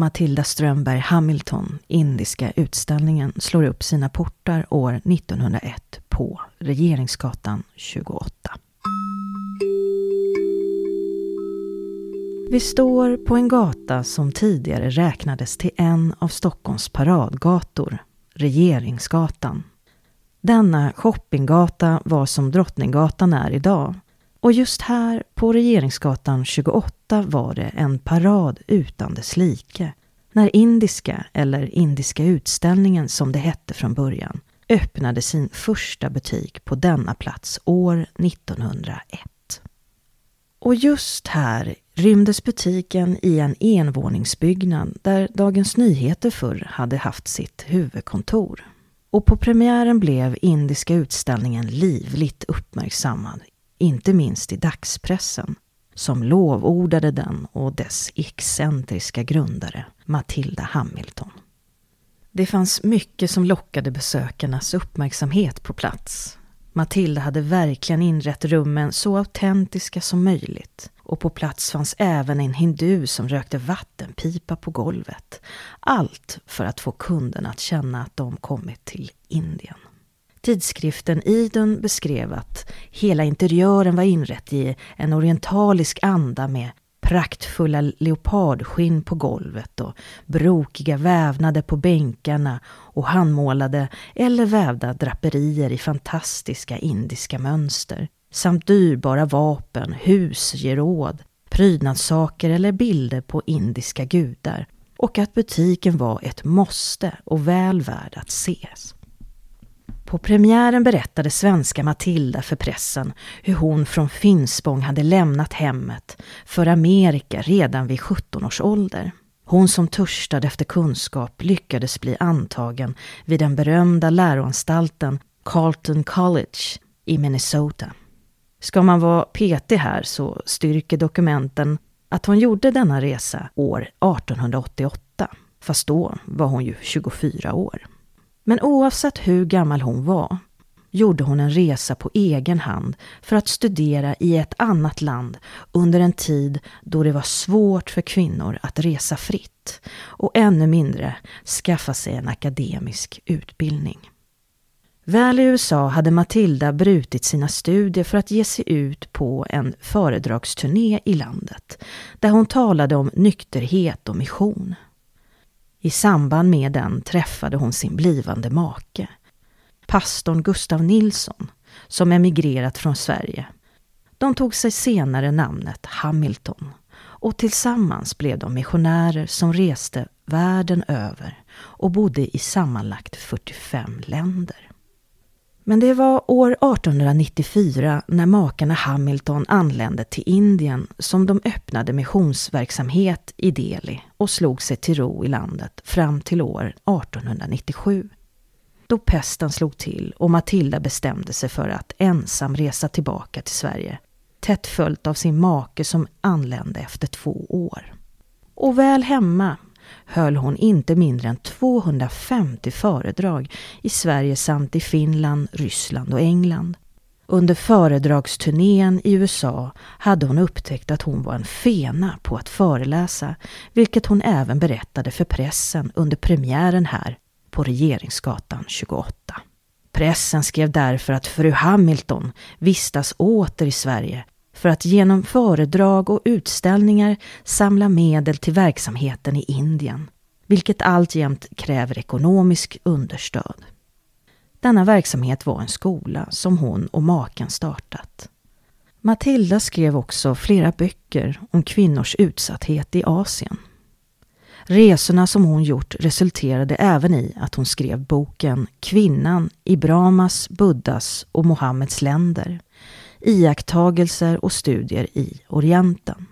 Matilda Strömberg Hamilton, Indiska utställningen, slår upp sina portar år 1901 på Regeringsgatan 28. Vi står på en gata som tidigare räknades till en av Stockholms paradgator, Regeringsgatan. Denna shoppinggata var som Drottninggatan är idag. Och just här på Regeringsgatan 28 var det en parad utan dess like. När Indiska, eller Indiska utställningen som det hette från början, öppnade sin första butik på denna plats år 1901. Och just här rymdes butiken i en envåningsbyggnad där Dagens Nyheter förr hade haft sitt huvudkontor. Och på premiären blev Indiska utställningen livligt uppmärksammad, inte minst i dagspressen, som lovordade den och dess excentriska grundare, Matilda Hamilton. Det fanns mycket som lockade besökarnas uppmärksamhet på plats. Matilda hade verkligen inrett rummen så autentiska som möjligt och på plats fanns även en hindu som rökte vattenpipa på golvet. Allt för att få kunderna att känna att de kommit till Indien. Tidskriften Idun beskrev att hela interiören var inrett i en orientalisk anda med praktfulla leopardskinn på golvet och brokiga vävnader på bänkarna och handmålade eller vävda draperier i fantastiska indiska mönster samt dyrbara vapen, husgeråd, prydnadssaker eller bilder på indiska gudar och att butiken var ett måste och väl värd att ses. På premiären berättade svenska Matilda för pressen hur hon från Finspång hade lämnat hemmet för Amerika redan vid 17 års ålder. Hon som törstade efter kunskap lyckades bli antagen vid den berömda läroanstalten Carleton College i Minnesota. Ska man vara petig här så styrker dokumenten att hon gjorde denna resa år 1888. Fast då var hon ju 24 år. Men oavsett hur gammal hon var gjorde hon en resa på egen hand för att studera i ett annat land under en tid då det var svårt för kvinnor att resa fritt och ännu mindre skaffa sig en akademisk utbildning. Väl i USA hade Matilda brutit sina studier för att ge sig ut på en föredragsturné i landet där hon talade om nykterhet och mission. I samband med den träffade hon sin blivande make, pastorn Gustav Nilsson, som emigrerat från Sverige. De tog sig senare namnet Hamilton och tillsammans blev de missionärer som reste världen över och bodde i sammanlagt 45 länder. Men det var år 1894 när makarna Hamilton anlände till Indien som de öppnade missionsverksamhet i Delhi och slog sig till ro i landet fram till år 1897. Då pesten slog till och Matilda bestämde sig för att ensam resa tillbaka till Sverige, tätt följt av sin make som anlände efter två år. Och väl hemma höll hon inte mindre än 250 föredrag i Sverige samt i Finland, Ryssland och England. Under föredragsturnén i USA hade hon upptäckt att hon var en fena på att föreläsa, vilket hon även berättade för pressen under premiären här på Regeringsgatan 28. Pressen skrev därför att fru Hamilton vistas åter i Sverige för att genom föredrag och utställningar samla medel till verksamheten i Indien, vilket alltjämt kräver ekonomisk understöd. Denna verksamhet var en skola som hon och maken startat. Matilda skrev också flera böcker om kvinnors utsatthet i Asien. Resorna som hon gjort resulterade även i att hon skrev boken Kvinnan i Brahmas, Buddhas och Mohammeds länder iakttagelser och studier i Orienten.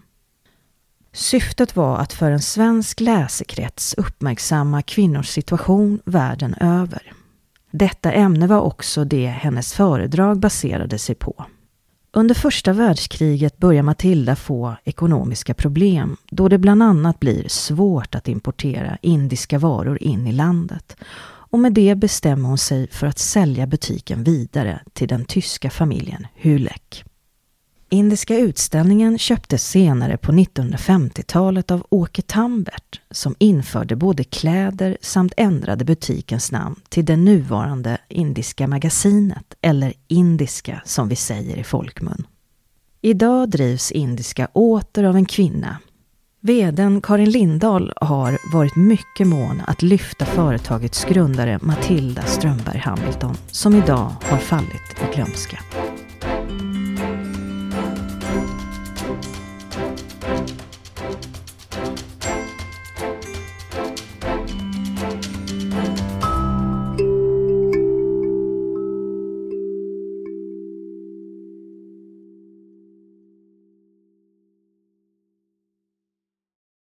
Syftet var att för en svensk läsekrets uppmärksamma kvinnors situation världen över. Detta ämne var också det hennes föredrag baserade sig på. Under första världskriget börjar Matilda få ekonomiska problem då det bland annat blir svårt att importera indiska varor in i landet och med det bestämmer hon sig för att sälja butiken vidare till den tyska familjen Hüleck. Indiska utställningen köptes senare på 1950-talet av Åke Tambert som införde både kläder samt ändrade butikens namn till det nuvarande Indiska magasinet, eller Indiska som vi säger i folkmun. Idag drivs Indiska åter av en kvinna. Veden Karin Lindahl har varit mycket mån att lyfta företagets grundare Matilda Strömberg Hamilton som idag har fallit i glömska.